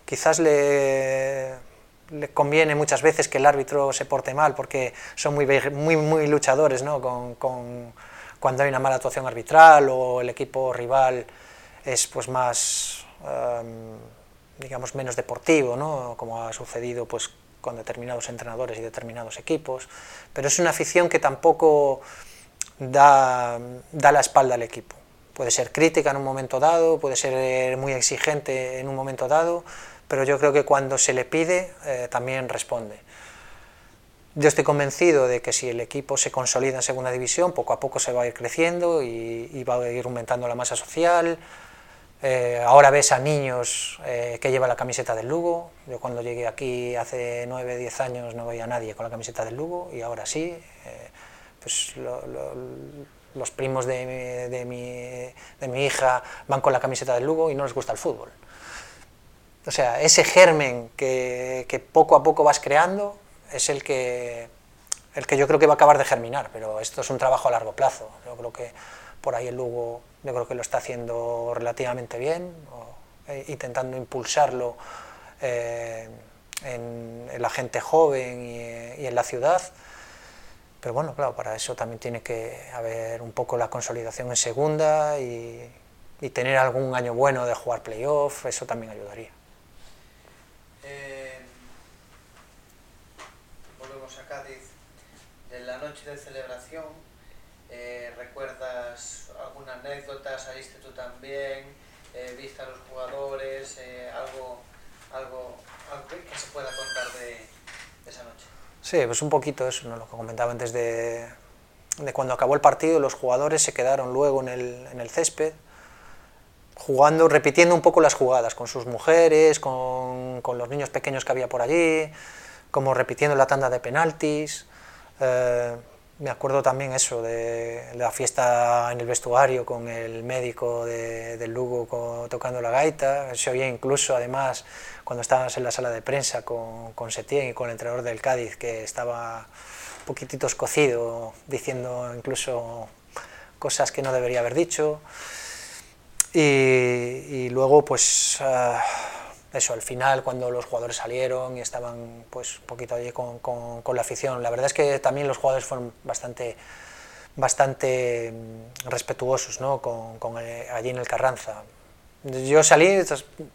quizás le, conviene muchas veces que el árbitro se porte mal porque son muy, muy, muy luchadores ¿no? con, cuando hay una mala actuación arbitral o el equipo rival es pues más, em, digamos, menos deportivo, ¿no? como ha sucedido pues, con determinados entrenadores y determinados equipos, pero es una afición que tampoco da, da la espalda al equipo. Puede ser crítica en un momento dado, puede ser muy exigente en un momento dado, pero yo creo que cuando se le pide eh, también responde. Yo estoy convencido de que si el equipo se consolida en segunda división, poco a poco se va a ir creciendo y, va a ir aumentando la masa social. Eh, ahora ves a niños eh, que llevan la camiseta del Lugo. Yo cuando llegué aquí hace 9, 10 años no veía a nadie con la camiseta del Lugo y ahora sí. Eh, pues los primos de, de, mi, de mi hija van con la camiseta del Lugo y no les gusta el fútbol. O sea, ese germen que, que poco a poco vas creando es el que, el que yo creo que va a acabar de germinar, pero esto es un trabajo a largo plazo. Yo creo que por ahí el Lugo yo creo que lo está haciendo relativamente bien, eh, intentando impulsarlo eh, en, la gente joven y, en la ciudad. Pero bueno, claro, para eso también tiene que haber un poco la consolidación en segunda y, tener algún año bueno de jugar playoff, eso también ayudaría. noche de celebración, eh, ¿recuerdas alguna anécdota? ¿Saliste tú también? Eh, ¿Viste a los jugadores? Eh, algo, algo, algo, que se pueda contar de, esa noche? Sí, pues un poquito eso, ¿no? lo que comentaba antes de, de cuando acabó el partido, los jugadores se quedaron luego en el, en el césped, jugando, repitiendo un poco las jugadas con sus mujeres, con, con, los niños pequeños que había por allí, como repitiendo la tanda de penaltis. Eh, me acuerdo también eso, de la fiesta en el vestuario con el médico de, del Lugo tocando la gaita. Se oía incluso, además, cuando estábamos en la sala de prensa con, con Setién y con el entrenador del Cádiz, que estaba un poquitito escocido, diciendo incluso cosas que no debería haber dicho. Y, luego, pues. Uh, eso, al final cuando los jugadores salieron y estaban pues un poquito allí con, con, la afición, la verdad es que también los jugadores fueron bastante, bastante mm, respetuosos ¿no? con, con eh, allí en el Carranza. Yo salí,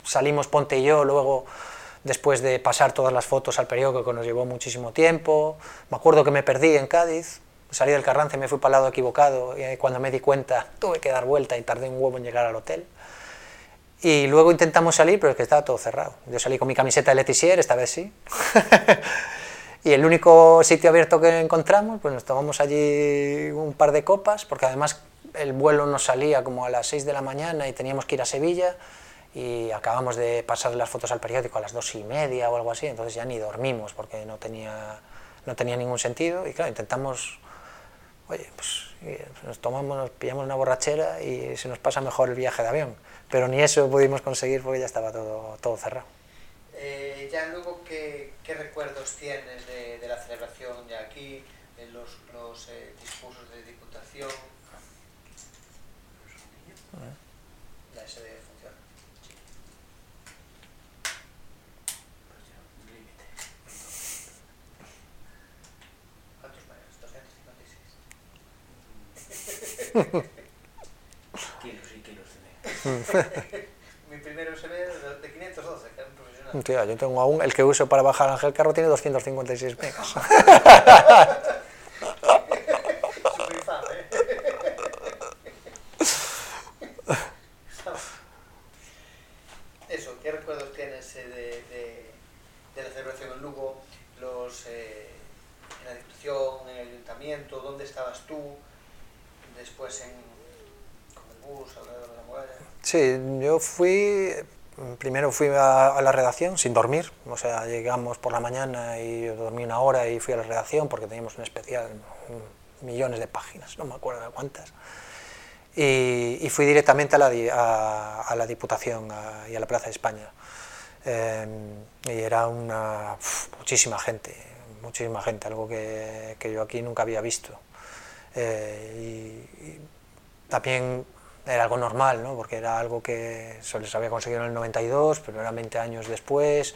salimos Ponte y yo, luego después de pasar todas las fotos al periódico que nos llevó muchísimo tiempo, me acuerdo que me perdí en Cádiz, salí del Carranza y me fui para el lado equivocado y cuando me di cuenta tuve que dar vuelta y tardé un huevo en llegar al hotel. Y luego intentamos salir, pero es que estaba todo cerrado. Yo salí con mi camiseta de Letizier, esta vez sí. y el único sitio abierto que encontramos, pues nos tomamos allí un par de copas, porque además el vuelo nos salía como a las 6 de la mañana y teníamos que ir a Sevilla y acabamos de pasar las fotos al periódico a las dos y media o algo así, entonces ya ni dormimos porque no tenía, no tenía ningún sentido y claro, intentamos, oye, pues nos tomamos, nos pillamos una borrachera y se nos pasa mejor el viaje de avión pero ni eso pudimos conseguir porque ya estaba todo, todo cerrado. Eh, ya luego, ¿qué, ¿qué, recuerdos tienes de, la celebración ya aquí, de los, los eh, discursos de diputación? Ya se funciona. ¿Cuántos maneras? 256. Mi primero se ve de 512, que es un profesional. Tía, yo tengo aún, el que uso para bajar Ángel Carro tiene 256 megas. Super infame. Eso, ¿qué recuerdos tienes eh, de, de, de la celebración en Lugo? Los, eh, en la Diputación, en el Ayuntamiento, ¿dónde estabas tú? Después en, con el bus, alrededor de la muralla. Sí, yo fui, primero fui a, la redacción sin dormir, o sea, llegamos por la mañana y dormí una hora y fui a la redacción porque teníamos un especial, millones de páginas, no me acuerdo de cuántas. Y, fui directamente a la, a, la Diputación y a la Plaza de España. Eh, y era una, muchísima gente, muchísima gente, algo que, que yo aquí nunca había visto. Eh, y, y también era algo normal, ¿no? porque era algo que se les había conseguido en el 92, pero era 20 años después,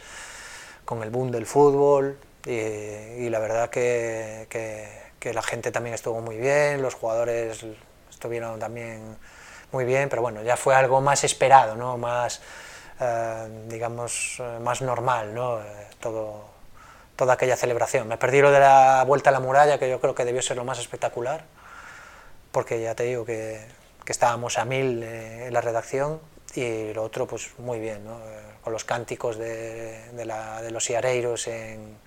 con el boom del fútbol, y, la verdad que, que, la gente también estuvo muy bien, los jugadores estuvieron también muy bien, pero bueno, ya fue algo más esperado, ¿no? Más, eh, digamos, eh, más normal, ¿no? Eh, todo, toda aquella celebración. Me perdí lo de la vuelta a la muralla, que yo creo que debió ser lo más espectacular, porque ya te digo que, que estábamos a mil en la redacción y lo otro, pues muy bien, ¿no? con los cánticos de, de, la, de los siareiros en,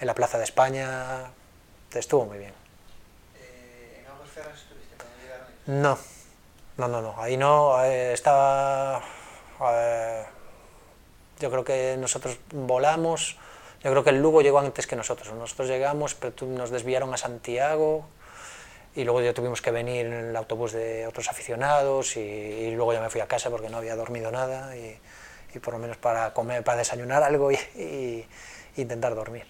en, la Plaza de España, estuvo muy bien. Eh, ¿En Aguas Ferras estuviste cuando llegaron? No, no, no, no, ahí no, eh, estaba... Eh, yo creo que nosotros volamos, yo creo que el Lugo llegó antes que nosotros, nosotros llegamos, pero nos desviaron a Santiago, y luego ya tuvimos que venir en el autobús de otros aficionados y, y, luego ya me fui a casa porque no había dormido nada y, y por lo menos para comer, para desayunar algo y, y intentar dormir.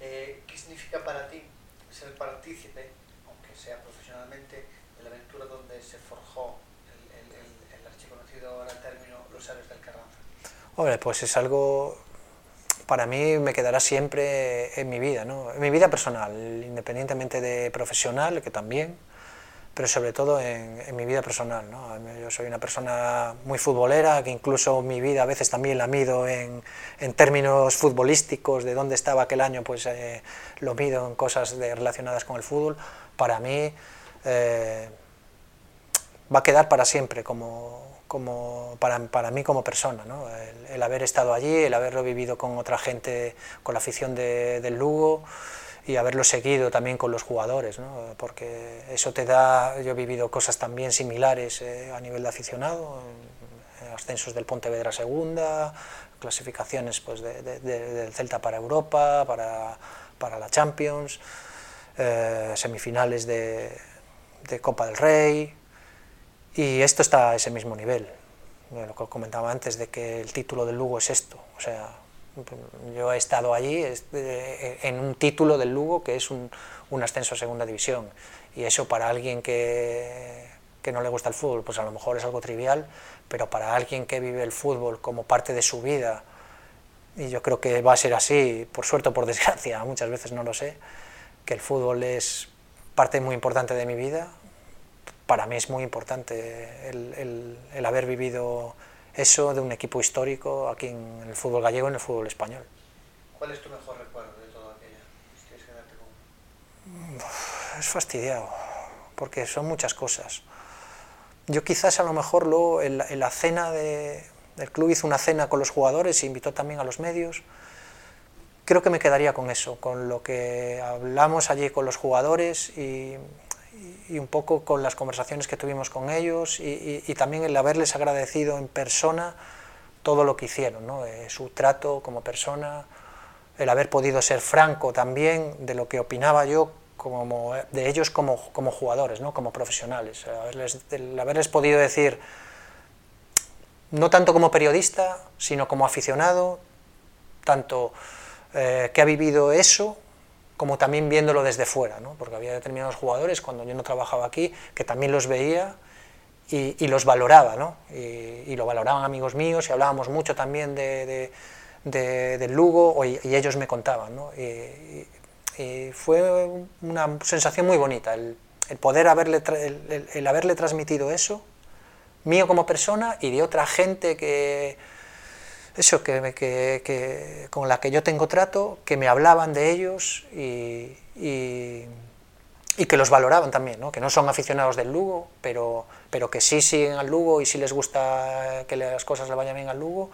Eh, ¿Qué significa para ti ser partícipe, aunque sea profesionalmente, de la aventura donde se forjó el, el, el, el archiconocido ahora término Los Héroes del Carranza? Hombre, pues es algo para mí me quedará siempre en mi vida, ¿no? en mi vida personal, independientemente de profesional, que también, pero sobre todo en, mi vida personal. ¿no? Yo soy una persona muy futbolera, que incluso mi vida a veces también la mido en, términos futbolísticos, de dónde estaba aquel año, pues eh, lo mido en cosas relacionadas con el fútbol. Para mí eh, va a quedar para siempre como, como para, para, mí como persona, ¿no? el, el, haber estado allí, el haberlo vivido con otra gente, con la afición de, del Lugo y haberlo seguido también con los jugadores, ¿no? porque eso te da, yo he vivido cosas también similares eh, a nivel de aficionado, ascensos del Pontevedra segunda, clasificaciones pues, de, de, del Celta para Europa, para, para la Champions, eh, semifinales de, Copa del Rey, y esto está a ese mismo nivel. Lo que comentaba antes de que el título del Lugo es esto. O sea, yo he estado allí en un título del Lugo que es un, un ascenso a segunda división. Y eso para alguien que, que, no le gusta el fútbol, pues a lo mejor es algo trivial, pero para alguien que vive el fútbol como parte de su vida, y yo creo que va a ser así, por suerte o por desgracia, muchas veces no lo sé, que el fútbol es parte muy importante de mi vida, para mí es muy importante el, el, el, haber vivido eso de un equipo histórico aquí en el fútbol gallego y en el fútbol español. ¿Cuál es tu mejor recuerdo de todo aquello? Si con... Es fastidiado, porque son muchas cosas. Yo quizás a lo mejor luego en la, en la cena de, del club hizo una cena con los jugadores e invitó también a los medios. Creo que me quedaría con eso, con lo que hablamos allí con los jugadores y, y un poco con las conversaciones que tuvimos con ellos y, también el haberles agradecido en persona todo lo que hicieron, ¿no? eh, su trato como persona, el haber podido ser franco también de lo que opinaba yo como, de ellos como, como jugadores, ¿no? como profesionales, el haberles, haberles podido decir, no tanto como periodista, sino como aficionado, tanto eh, que ha vivido eso como también viéndolo desde fuera, ¿no? porque había determinados jugadores cuando yo no trabajaba aquí que también los veía y, los valoraba, ¿no? y, lo valoraban amigos míos y hablábamos mucho también de, de, de, del Lugo y, ellos me contaban. ¿no? Y, fue una sensación muy bonita el, el poder haberle, el, haberle transmitido eso, mío como persona y de otra gente que eso que, que, que, con la que yo tengo trato, que me hablaban de ellos y, y, y que los valoraban también, ¿no? que no son aficionados del Lugo, pero, pero que sí siguen al Lugo y sí les gusta que las cosas le vayan bien al Lugo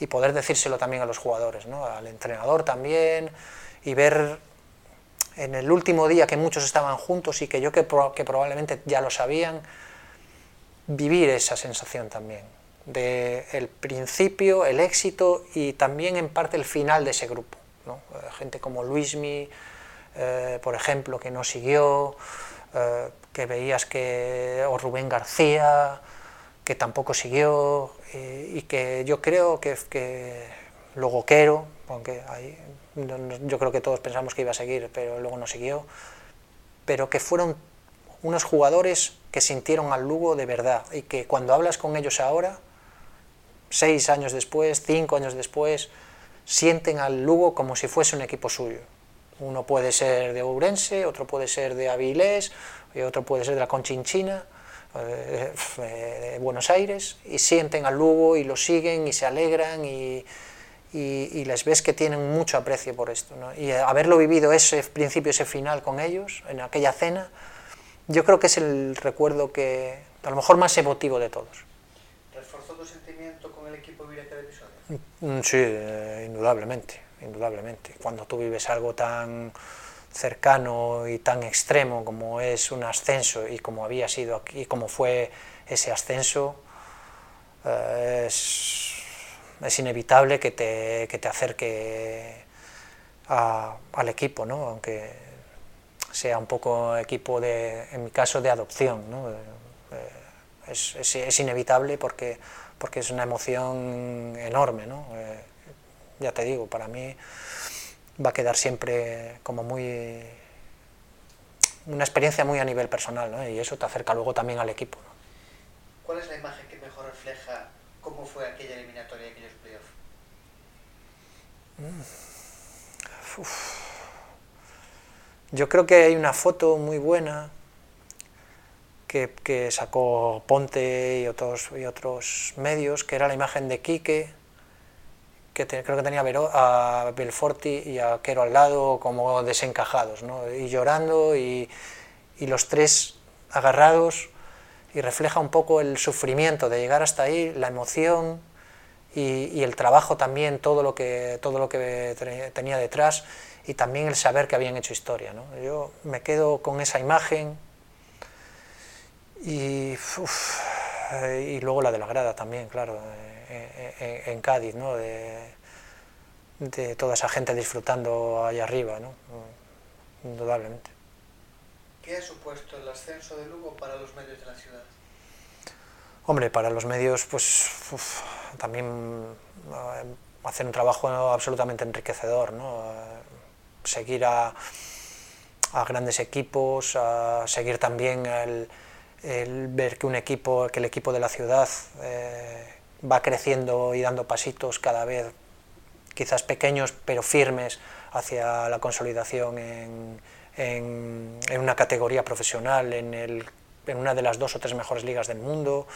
y poder decírselo también a los jugadores, ¿no? al entrenador también y ver en el último día que muchos estaban juntos y que yo que, que probablemente ya lo sabían, vivir esa sensación también del el principio, el éxito y también en parte el final de ese grupo. ¿no? Eh, gente como Luismi, eh, por ejemplo, que no siguió, eh, que veías que, o Rubén García, que tampoco siguió, y, y que yo creo que, que luego Quero, aunque ahí, yo creo que todos pensamos que iba a seguir, pero luego no siguió, pero que fueron unos jugadores que sintieron al Lugo de verdad y que cuando hablas con ellos ahora, seis años después, cinco años después, sienten al Lugo como si fuese un equipo suyo. Uno puede ser de Ourense, otro puede ser de Avilés, y otro puede ser de la Conchinchina, eh, de Buenos Aires y sienten al Lugo y lo siguen y se alegran y, y, les ves que tienen mucho aprecio por esto. Y haberlo vivido ese principio, ese final con ellos, en aquella cena, yo creo que es el recuerdo que a lo mejor más emotivo de todos. ¿Reforzó tu sentimiento con el equipo vivir aquel episodio? Mm, sí, eh, indudablemente, indudablemente. Cuando tú vives algo tan cercano y tan extremo como es un ascenso y como había sido aquí, como fue ese ascenso, eh, es, inevitable que te, que te acerque a, al equipo, ¿no? aunque sea un poco equipo de, en mi caso, de adopción. ¿no? Eh, es, es, inevitable porque, porque es una emoción enorme. ¿no? Eh, ya te digo, para mí va a quedar siempre como muy una experiencia muy a nivel personal ¿no? y eso te acerca luego también al equipo. ¿no? ¿Cuál es la imagen que mejor refleja cómo fue aquella eliminatoria de aquellos playoffs? Mm. Yo creo que hay una foto muy buena que, sacó Ponte y otros, y otros medios, que era la imagen de Quique que creo que tenía a, a Belforti y a Quero al lado como desencajados, y llorando y, los tres agarrados y refleja un poco el sufrimiento de llegar hasta ahí, la emoción y, el trabajo también, todo lo que, todo lo que tenía detrás y también el saber que habían hecho historia. Yo me quedo con esa imagen y, uf, y luego la de la grada también, claro en, Cádiz, ¿no? de, de, toda esa gente disfrutando allá arriba, ¿no? indudablemente. ¿Qué ha supuesto el ascenso de Lugo para los medios de la ciudad? Hombre, para los medios, pues uf, también eh, hacer un trabajo absolutamente enriquecedor, ¿no? seguir a, a, grandes equipos, a seguir también el, el, ver que un equipo, que el equipo de la ciudad eh, va creciendo y dando pasitos cada vez quizás pequeños pero firmes hacia la consolidación en, en, una categoría profesional, en, el, en, una de las dos o tres mejores ligas del mundo.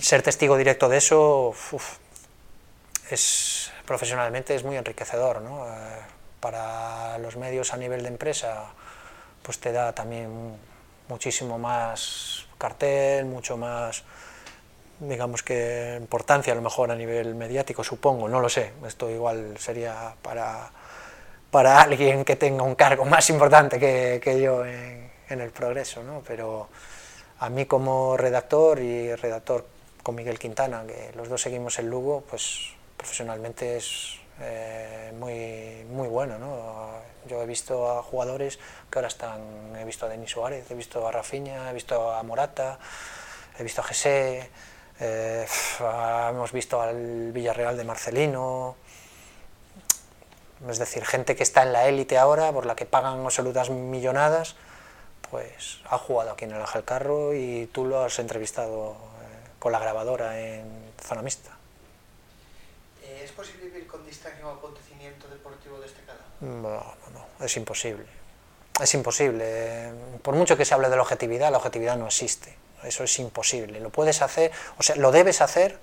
Ser testigo directo de eso es, profesionalmente es muy enriquecedor. ¿no? Eh, para los medios a nivel de empresa pues te da también muchísimo más cartel, mucho más digamos que importancia a lo mejor a nivel mediático, supongo, no lo sé, esto igual sería para, para alguien que tenga un cargo más importante que, que yo en, en, el progreso, ¿no? pero a mí como redactor y redactor con Miguel Quintana, que los dos seguimos en Lugo, pues profesionalmente es eh, muy, muy bueno. ¿no? Yo he visto a jugadores que ahora están, he visto a Denis Suárez, he visto a Rafinha, he visto a Morata, he visto a José, eh, hemos visto al Villarreal de Marcelino, es decir, gente que está en la élite ahora, por la que pagan absolutas millonadas, pues ha jugado aquí en el Ángel Carro y tú lo has entrevistado eh, con la grabadora en Zona Mixta. Eh, ¿Es posible vivir con distancia un acontecimiento deportivo de calado? No, no, no, es imposible. Es imposible. Por mucho que se hable de la objetividad, la objetividad no existe. Eso es imposible. Lo puedes hacer, o sea, lo debes hacer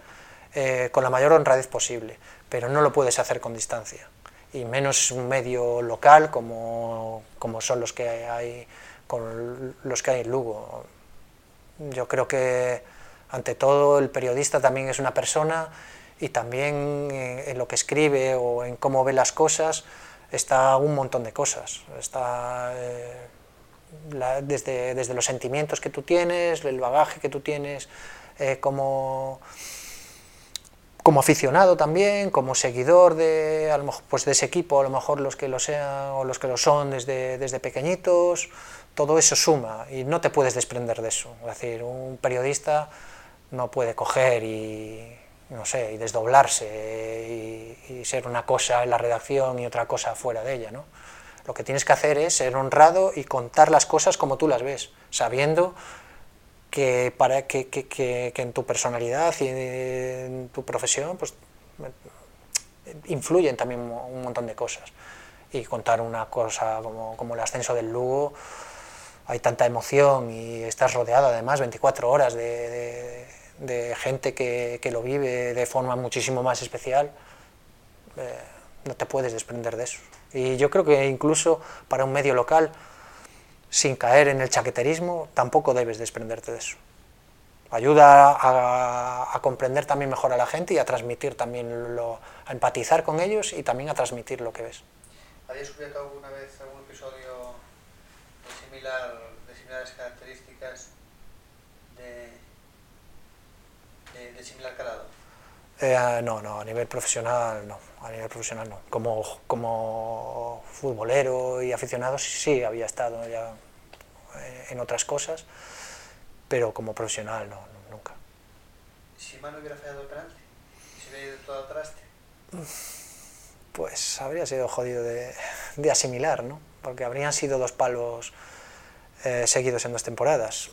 eh, con la mayor honradez posible, pero no lo puedes hacer con distancia. Y menos un medio local como, como son los que hay con los que hay en Lugo. Yo creo que ante todo el periodista también es una persona y también en lo que escribe o en cómo ve las cosas está un montón de cosas. Está eh, desde, desde, los sentimientos que tú tienes, el bagaje que tú tienes eh, como, como aficionado también, como seguidor de, a lo mejor, pues de ese equipo, a lo mejor los que lo sean o los que lo son desde, desde pequeñitos, todo eso suma y no te puedes desprender de eso. Es decir, un periodista no puede coger y, no sé, y desdoblarse y, ser una cosa en la redacción y otra cosa fuera de ella, ¿no? Lo que tienes que hacer es ser honrado y contar las cosas como tú las ves, sabiendo que, para, que, que, que en tu personalidad y en tu profesión pues, influyen también un montón de cosas. Y contar una cosa como, como el ascenso del Lugo, hay tanta emoción y estás rodeado además 24 horas de, de gente que, que, lo vive de forma muchísimo más especial, eh, no te puedes desprender de eso. Y yo creo que incluso para un medio local, sin caer en el chaqueterismo, tampoco debes desprenderte de eso. Ayuda a, comprender también mejor a la gente y a transmitir también, lo, a empatizar con ellos y también a transmitir lo que ves. ¿Habías descubierto alguna vez algún episodio similar, de similares características, de, de, de similar calado? Eh, no, no, a nivel profesional no, a nivel profesional no. Como, como futbolero y aficionado sí, sí, había estado ya en otras cosas, pero como profesional no, nunca. Si Manu hubiera fallado el penalti, si hubiera ido todo al traste. Pues habría sido jodido de, de asimilar, ¿no? Porque habrían sido dos palos eh, seguidos en dos temporadas.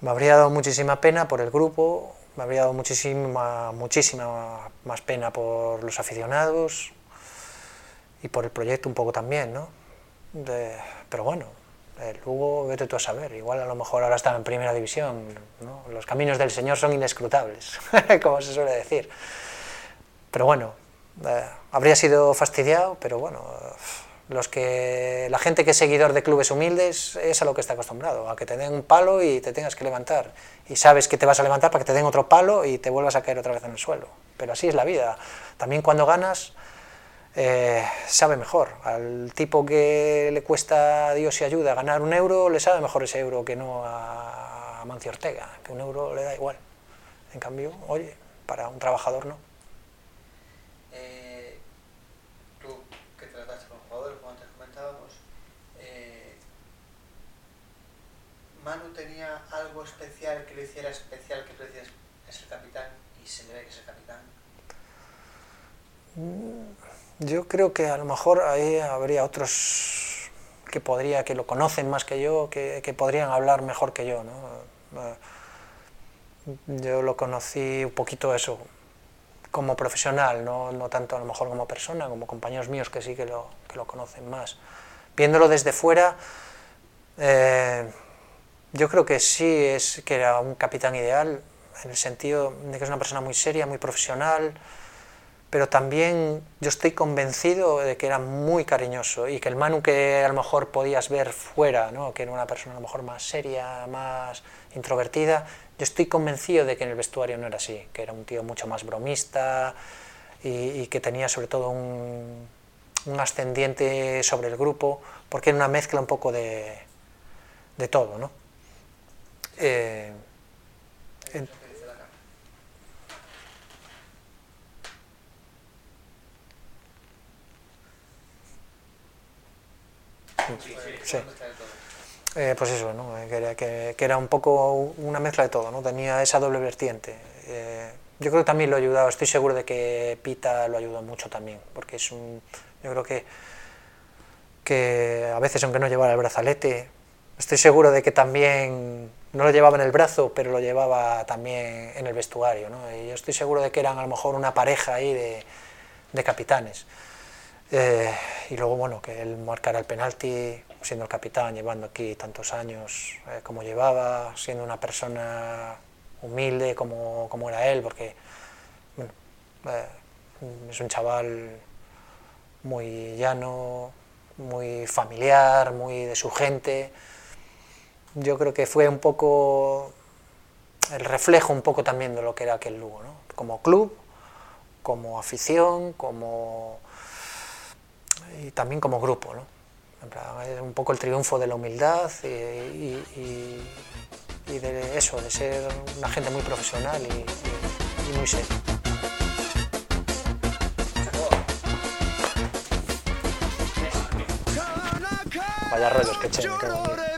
Me habría dado muchísima pena por el grupo, me habría dado muchísima, muchísima más pena por los aficionados y por el proyecto un poco también, ¿no? Pero bueno, el vete tú a saber, igual a lo mejor ahora está en primera división, ¿no? Los caminos del Señor son inescrutables, como se suele decir. Pero bueno, eh, habría sido fastidiado, pero bueno, los que, la gente que es seguidor de clubes humildes es a lo que está acostumbrado, a que te den un palo y te tengas que levantar. Y sabes que te vas a levantar para que te den otro palo y te vuelvas a caer otra vez en el suelo. Pero así es la vida. También cuando ganas, eh, sabe mejor. Al tipo que le cuesta Dios y ayuda ganar un euro, le sabe mejor ese euro que no a Mancio Ortega, que un euro le da igual. En cambio, oye, para un trabajador no. Eh, tú que trataste con jugadores, como antes comentábamos, eh, Manu tenía algo especial que lo hiciera especial, que tú decías, es el capitán, y se le ve que es el capitán. Yo creo que a lo mejor ahí habría otros que podría, que lo conocen más que yo, que, que podrían hablar mejor que yo, ¿no? Yo lo conocí un poquito eso, como profesional, no, no, tanto a lo mejor como persona, como compañeros míos que sí que lo, que lo conocen más. Viéndolo desde fuera, eh, yo creo que sí es que era un capitán ideal, en el sentido de que es una persona muy seria, muy profesional, pero también yo estoy convencido de que era muy cariñoso y que el Manu que a lo mejor podías ver fuera, ¿no? que era una persona a lo mejor más seria, más introvertida, yo estoy convencido de que en el vestuario no era así, que era un tío mucho más bromista y, que tenía sobre todo un, un, ascendiente sobre el grupo, porque era una mezcla un poco de, de todo. ¿no? Eh, en, Sí. Eh, pues eso, ¿no? que, era, un poco una mezcla de todo, ¿no? tenía esa doble vertiente. Eh, yo creo que también lo ha ayudado, estoy seguro de que Pita lo ayudó mucho también, porque es un, yo creo que, que a veces aunque no llevara el brazalete, estoy seguro de que también no lo llevaba en el brazo, pero lo llevaba también en el vestuario. ¿no? Y yo estoy seguro de que eran a lo mejor una pareja ahí de, de capitanes. Eh, y luego, bueno, que él marcara el penalti, siendo el capitán, llevando aquí tantos años eh, como llevaba, siendo una persona humilde como, como era él, porque eh, es un chaval muy llano, muy familiar, muy de su gente. Yo creo que fue un poco el reflejo un poco también de lo que era aquel Lugo, ¿no? como club, como afición, como y también como grupo. ¿no? Es un poco el triunfo de la humildad y, y, de eso, de ser una gente muy profesional y, muy seria. Vaya rollos que en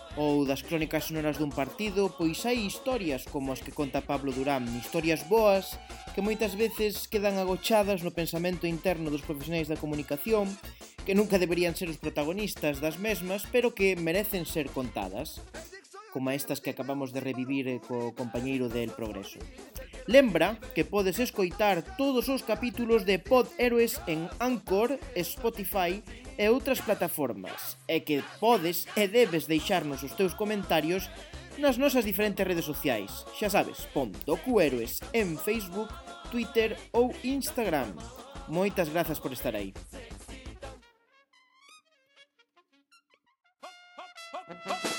ou das crónicas sonoras dun partido, pois hai historias como as que conta Pablo Durán, historias boas que moitas veces quedan agochadas no pensamento interno dos profesionais da comunicación, que nunca deberían ser os protagonistas das mesmas, pero que merecen ser contadas, como estas que acabamos de revivir eh, co compañeiro del Progreso. Lembra que podes escoitar todos os capítulos de Pod Héroes en Anchor, Spotify e outras plataformas e que podes e debes deixarnos os teus comentarios nas nosas diferentes redes sociais. Xa sabes, pon Docuheroes en Facebook, Twitter ou Instagram. Moitas grazas por estar aí. Hop, hop, hop.